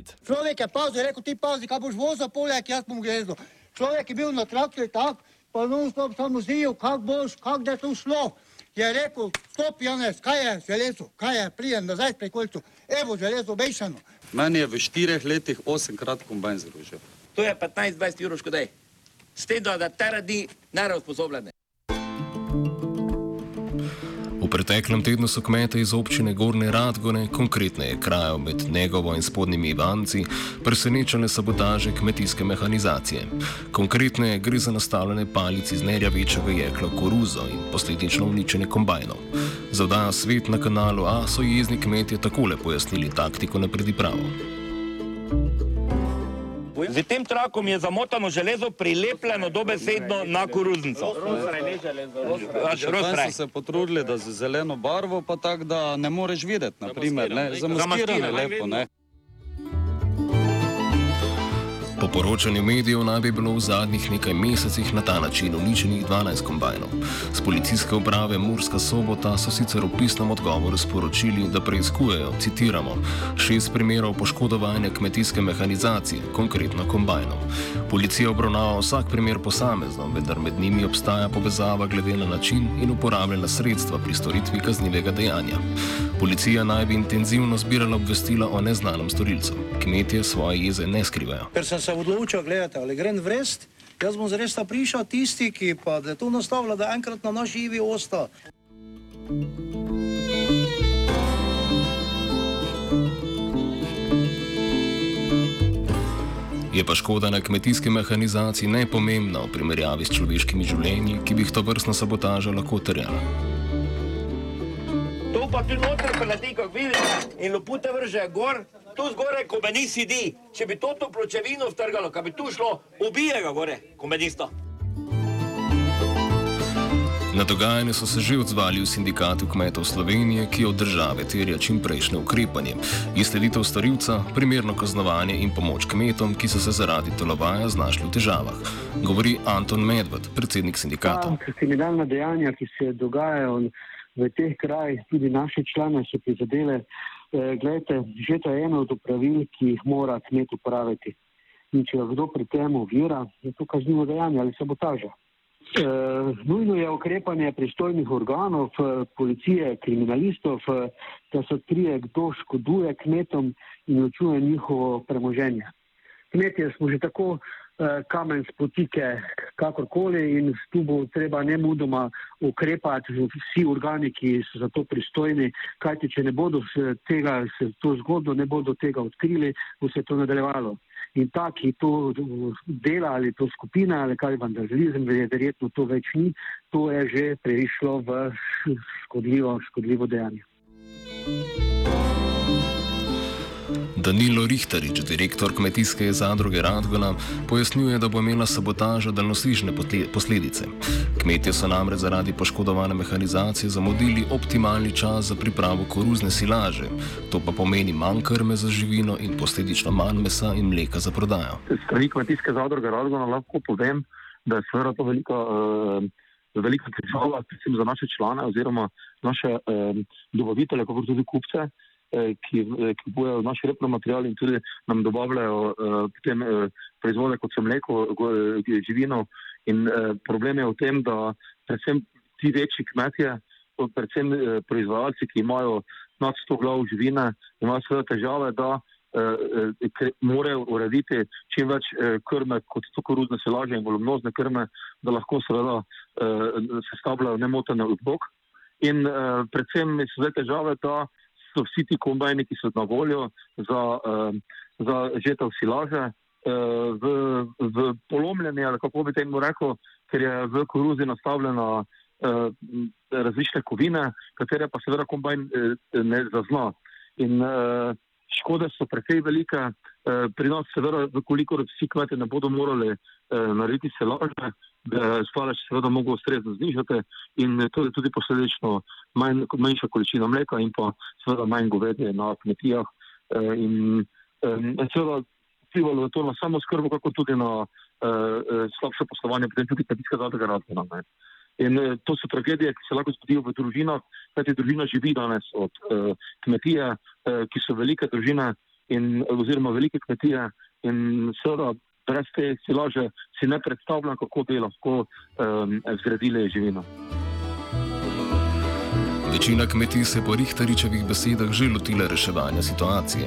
Update. Človek je pazil, rekel ti pazi, kaj boš vozil, poleg jaz bom grezil. Človek je bil na traktorju tak, pa non stop samo zil, kak boš, kak da je to šlo. Je rekel, stop Janez, kaj je železo, kaj je, prijem nazaj pri kolcu, evo železo obešano. Meni je v štirih letih osemkrat kombajn zrušil. To je 15-20 evrov škodaj. S tem, da ta radi nerazposobljene. Preteklem tednu so kmete iz občine Gorne Radgone, konkretneje krajev med Negovo in spodnjimi Ivanci, presenečale sabotaže kmetijske mehanizacije. Konkretneje gre za nastavljene palice iz nerjavečega jekla koruzo in posledično uničenje kombajnov. Za vdaja svet na kanalu A so jezni kmetje takole pojasnili taktiko na predipravo. Z tem trakom je zamotano železo prilepljeno dobesedno na koruznico. Rozpraj. so se potrudili, da z zeleno barvo, pa tako, da ne moreš videti, naprimer, ne, zamaskirano Zamaskirano, lepo, ne. Poročanju medijev naj bi bilo v zadnjih nekaj mesecih na ta način uničenih 12 kombajnov. Z policijske uprave Murska sobota so sicer v pisnem odgovoru sporočili, da preizkujejo, citiramo, šest primerov poškodovanja kmetijske mehanizacije, konkretno kombajnov. Policija obravnava vsak primer posamezno, vendar med njimi obstaja povezava glede na način in uporabljena sredstva pri storitvi kaznivega dejanja. Policija naj bi intenzivno zbirala obvestila o neznanem storilcu. Kmetje svoje jeze ne skrivajo. Ker sem se odločil, gledajte, ali grem vrst, jaz bom zares ta prišel, tisti, ki pa je to nastavlja, da enkrat na naš živi osta. Je pa škoda na kmetijski mehanizaciji nepomembna v primerjavi s človeškimi življenji, ki bi jih to vrstna sabotaža lahko terjala. Pa tu noter preleti, kot vidite, in lopute vrže gor, tu zgoraj komeni sedi. Če bi to to pločevino vtrgalo, kaj bi tu šlo, ubije ga gore, komenista. Na dogajanje so se že odzvali v sindikatu kmetov Slovenije, ki od države terja čim prejšnje ukrepanje, izsleditev storilca, primerno kaznovanje in pomoč kmetom, ki so se zaradi telovaja znašli v težavah, govori Anton Medved, predsednik sindikata. Ta kriminalna dejanja, ki se dogajajo v teh krajih, tudi naše člane so prizadele. Eh, Glejte, že to je eno od upravil, ki jih mora kmet upraviti. In če ga kdo pri tem ovira, je to kaznivo dejanje ali sabotaža. E, nujno je ukrepanje pristojnih organov, eh, policije, kriminalistov, da se odkrije, kdo škoduje kmetom in ločuje njihovo premoženje. Kmetje smo že tako kamen spotike, kakorkoli, in tu bo treba ne mudoma ukrepati vsi organi, ki so za to pristojni, kajti če ne bodo tega, se to zgodbo ne bodo tega odkrili, bo se to nadaljevalo. In ta, ki to eh, dela ali to skupina ali kaj vandalizem, je verjetno to več ni, to je že prišlo v škodljivo, škodljivo dejanje. Danilo Rihtarič, direktor kmetijske zadruge Radgona, pojasnjuje, da bo imela sabotaža daljnosižne potle- posledice. Kmetje so namreč zaradi poškodovane mehanizacije zamudili optimalni čas za pripravo koruzne silaže. To pa pomeni manj krme za živino in posledično manj mesa in mleka za prodajo. strani kmetijske zadruge Radgona lahko povem, da je seveda to velika, uh, velika težava, predvsem za naše člane oziroma naše uh, dobavitelje, kako tudi kupce, uh, ki eh, kupujejo naš repromaterial in tudi nam dobavljajo uh, potem uh, proizvode, kot so mleko, eh, živino. In uh, problem je v tem, da predvsem ti večji kmetje, predvsem uh, proizvajalci, ki imajo nad 100 glav živine, imajo seveda težave, da eh, ker morajo urediti čim več eh, krme, kot so koruzne silaže in volumnozne krme, da lahko seveda eh, sestavljajo nemotene odbok. In eh, predvsem so zdaj težave, da so vsi ti kombajni, ki so na voljo za, eh, za žetev silaže, eh, v, v polomljeni, ali kako bi temu rekel, ker je v koruzi nastavljena eh, različne kovine, katere pa seveda kombajn eh, ne zazna. In eh, škode so precej velike, eh, pri nas seveda, koliko vsi kmete ne bodo morali eh, narediti silaže, da stalež seveda mogo ustrezno znižati in tudi, tudi posledično manj, manjša količina mleka in pa seveda manj govedje na kmetijah. Eh, in eh, seveda vplivalo je to na samo skrbo, kako tudi na eh, eh, slabše poslovanje, potem tudi kmetijska zadruga razvina. ne. In eh, to so tragedije, ki se lahko zgodijo v družinah, kajti družina živi danes od eh, kmetije, eh, ki so velike družine in, oziroma velike kmetije. In seveda, brez te silaže si ne predstavljam, kako bi lahko um, zgradili živino. Večina kmetij se po Rihtaričevih besedah že lotila reševanja situacije.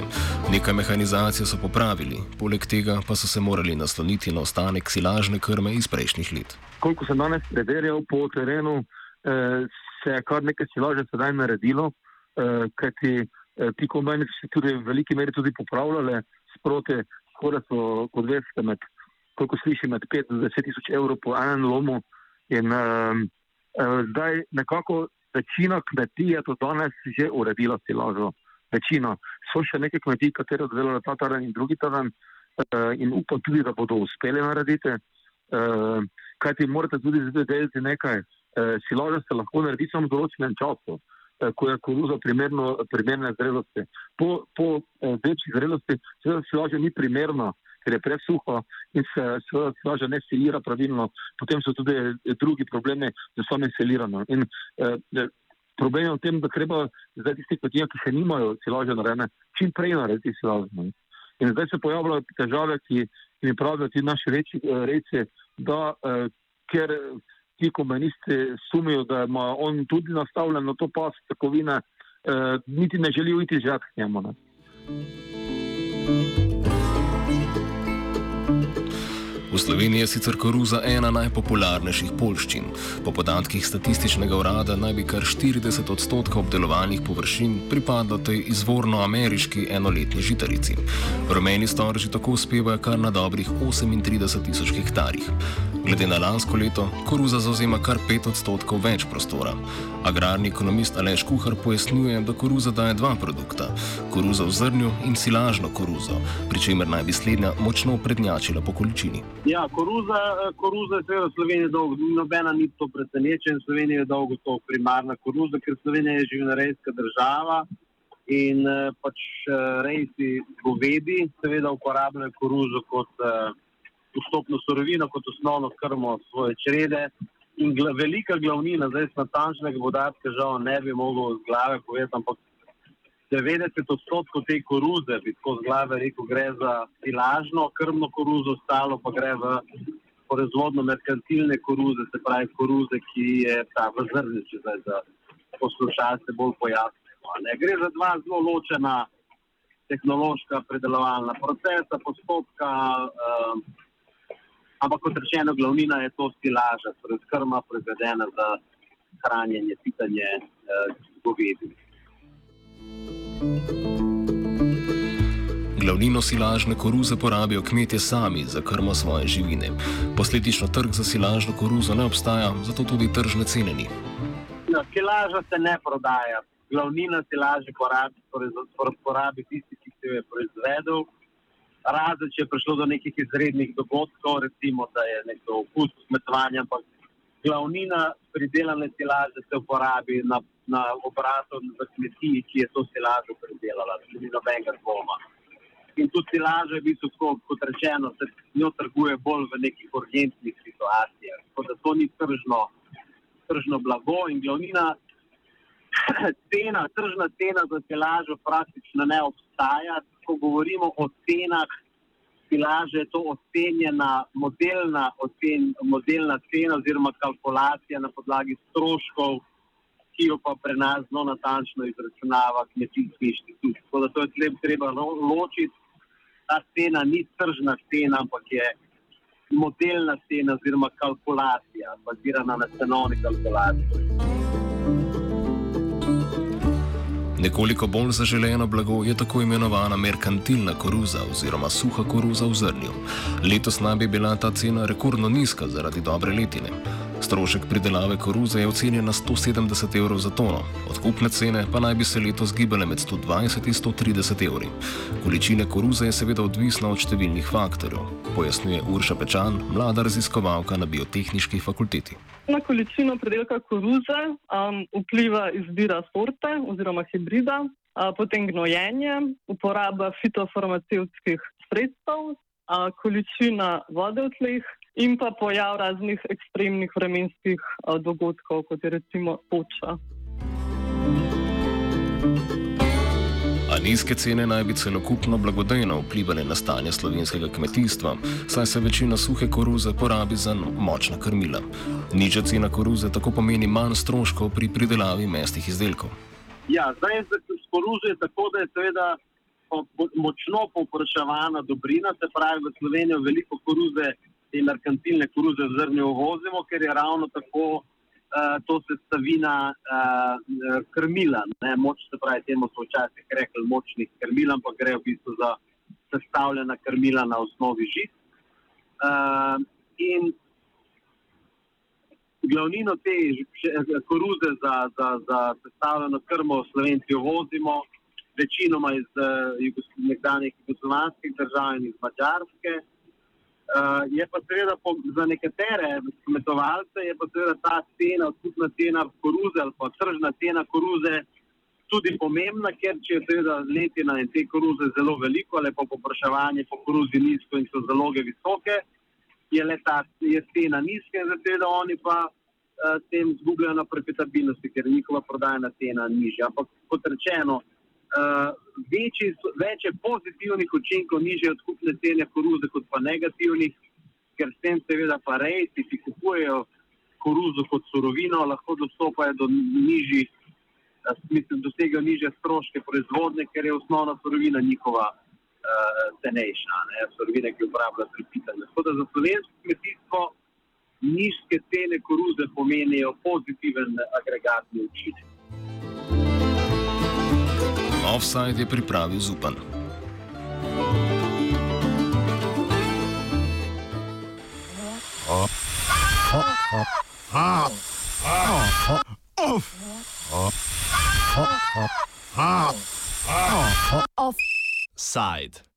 Nekaj mehanizacije so popravili, poleg tega pa so se morali nasloniti na ostanek silažne krme iz prejšnjih let. Koliko sem danes preverjal po terenu, eh, se je kar nekaj silaže sedaj naredilo, eh, kajti eh, ti kombajni so se tudi v veliki meri tudi popravljali sproti, skoraj so, kot veste, med, koliko slišim, med 5 in 10 tisoč evrov po enem lomu. In eh, eh, zdaj nekako večina kmetij je to danes že uredila silažo. Večina. So še neke kmetije, katere oddelale ta teren in drugi teren eh, in upam tudi, da bodo uspeli narediti. Uh, kaj ti morate tudi zdaj delati nekaj, uh, silaža se lahko naredi samo v določenem času, uh, ko je koruza primerno, primerne zrelosti. Po, po uh, večji zrelosti seveda silaža ni primerna, ker je presuha in se seveda silaža ne silira pravilno. Potem so tudi drugi problemi z samim siliranjem. In uh, problem je v tem, da treba zdaj tisti kmetije, ki še nimajo silaže narejene, čim prej narediti silažo. In zdaj se pojavljajo težave, ki, ki mi pravijo ti naši reči, reci, da eh, ker ti komunisti sumijo, da ima on tudi nastavljeno to pas takovine, eh, niti ne želijo iti žat k njemu. Ne. V Sloveniji je sicer koruza ena najpopularnejših polščin. Po podatkih statističnega urada naj bi kar 40 odstotkov obdelovanih površin pripadlo tej izvorno ameriški enoletni žitarici. Rumeni storži tako uspevajo kar na dobrih 38 tisoč hektarjih. Glede na lansko leto, koruza zauzema kar 5 odstotkov več prostora. Agrarni ekonomist Aleš Kuhar pojasnjuje, da koruza daje dva produkta: koruzo v zrnju in silažno koruzo, pri čemer naj bi slednja močno prednjačila po količini. Ja, koruza, koruza je seveda v Sloveniji dolgo, nobena ni to presenečen, Slovenija je dolgo to primarna koruza, ker Slovenija je živinorejska država in pač rejci govedi seveda uporabljajo koruzo kot vstopno surovino, kot osnovno krmo svoje črede. In gla, velika glavnina, zdaj smo natančnega podatka, žal ne bi mogel z glave povedati, ampak 90 odstotkov te koruze, bi tako z glave rekel, gre za silažno krmno koruzo, ostalo pa gre v proizvodno merkantilne koruze, se pravi koruze, ki je ta v zrnici, zdaj za poslušalce bolj pojasnjeno. Gre za dva zelo ločena tehnološka predelovalna procesa, postopka, uh, ampak kot rečeno, glavnina je to silaža, torej krma proizvedena za hranjenje, pitanje uh, govedi. Glavnino silažne koruze porabijo kmetje sami za krmo svoje živine. Posledično trg za silažno koruzo ne obstaja, zato tudi tržne cene ni. No, silaža se ne prodaja. Glavnina silaže porabi, porabi tisti, ki se jo je proizvedel. Razen, če je prišlo do nekih izrednih dogodkov, recimo, da je nekdo okus kmetovanja, ampak glavnina pridelane silaže se uporabi na, na obratu v kmetiji, ki je to silažo pridelala, ni nobenega dvoma. In tudi silaže, v bistvu, kot rečeno, se njo trguje bolj v nekih urgentnih situacijah. Tako da to ni tržno, tržno blago in glavnina cena, tržna cena za silažo praktično ne obstaja. Ko govorimo o cenah, silaže je to ocenjena modelna, ocen, modelna cena oziroma kalkulacija na podlagi stroškov, ki jo pa pri nas zelo natančno izračunava kmetijski inštitut. Tako da to je treba, treba ločiti. Ta cena ni tržna cena, ampak je modelna cena oziroma kalkulacija, bazirana na cenovni kalkulaciji. Nekoliko bolj zaželeno blago je tako imenovana merkantilna koruza oziroma suha koruza v zrnju. Letos naj bi bila ta cena rekordno nizka zaradi dobre letine. Strošek pridelave koruze je ocenjen na 170 evrov za tono, odkupne cene pa naj bi se letos gibale med 120 in 130 evri. Količina koruze je seveda odvisna od številnih faktorjev, pojasnjuje Urša Pečan, mlada raziskovalka na biotehnički fakulteti. Na količino predelka koruze um, vpliva izbira sorte oziroma hibrida, uh, potem gnojenje, uporaba fitofarmacevtskih sredstev, uh, količina vode v tleh in pa pojav raznih ekstremnih vremenskih uh, dogodkov, kot je recimo toča. Nizke cene naj bi celokupno blagodejno vplivali na stanje slovenskega kmetijstva, saj se večina suhe koruze porabi za močna krmila. Nižja cena koruze tako pomeni manj stroškov pri pridelavi mestnih izdelkov. Ja, zdaj z koruzo je tako, da je seveda močno povpraševana dobrina, se pravi v Slovenijo veliko koruze, te merkantilne koruze v zrnju uvozimo, ker je ravno tako uh, to sestavina uh, krmila. Ne, moč, se pravi, temu so včasih rekli močnih krmil, ampak gre v bistvu za sestavljena krmila na osnovi žit. Uh, in glavnino te koruze za, za, za sestavljeno krmo Slovenci uvozimo, večinoma iz uh, jugos- nekdanjih jugoslovanskih držav in iz Mačarske. Uh, je pa seveda po, za nekatere kmetovalce je pa seveda ta cena, odkupna cena koruze ali pa tržna cena koruze tudi pomembna, ker če je seveda letina in te koruze zelo veliko, ali pa popraševanje po koruzi nizko in so zaloge visoke, je le ta je cena nizka in seveda oni pa uh, tem zgubljajo na profitabilnosti, ker je njihova prodajna cena nižja. Ampak kot rečeno, uh, večji, so- več je pozitivnih učinkov nižje odkupne cene koruze kot pa negativnih, ker s tem seveda pa rejci, ki kupujejo koruzo kot surovino, lahko dostopajo do nižjih, eh, mislim, dosegajo nižje stroške proizvodnje, ker je osnovna surovina njihova uh, cenejša, ne, surovine, ki uporabljajo pri pitanju. Tako da za slovensko kmetijstvo nizke cene koruze pomenijo pozitiven agregatni učinek. Offside je pripravil Zupan. Side.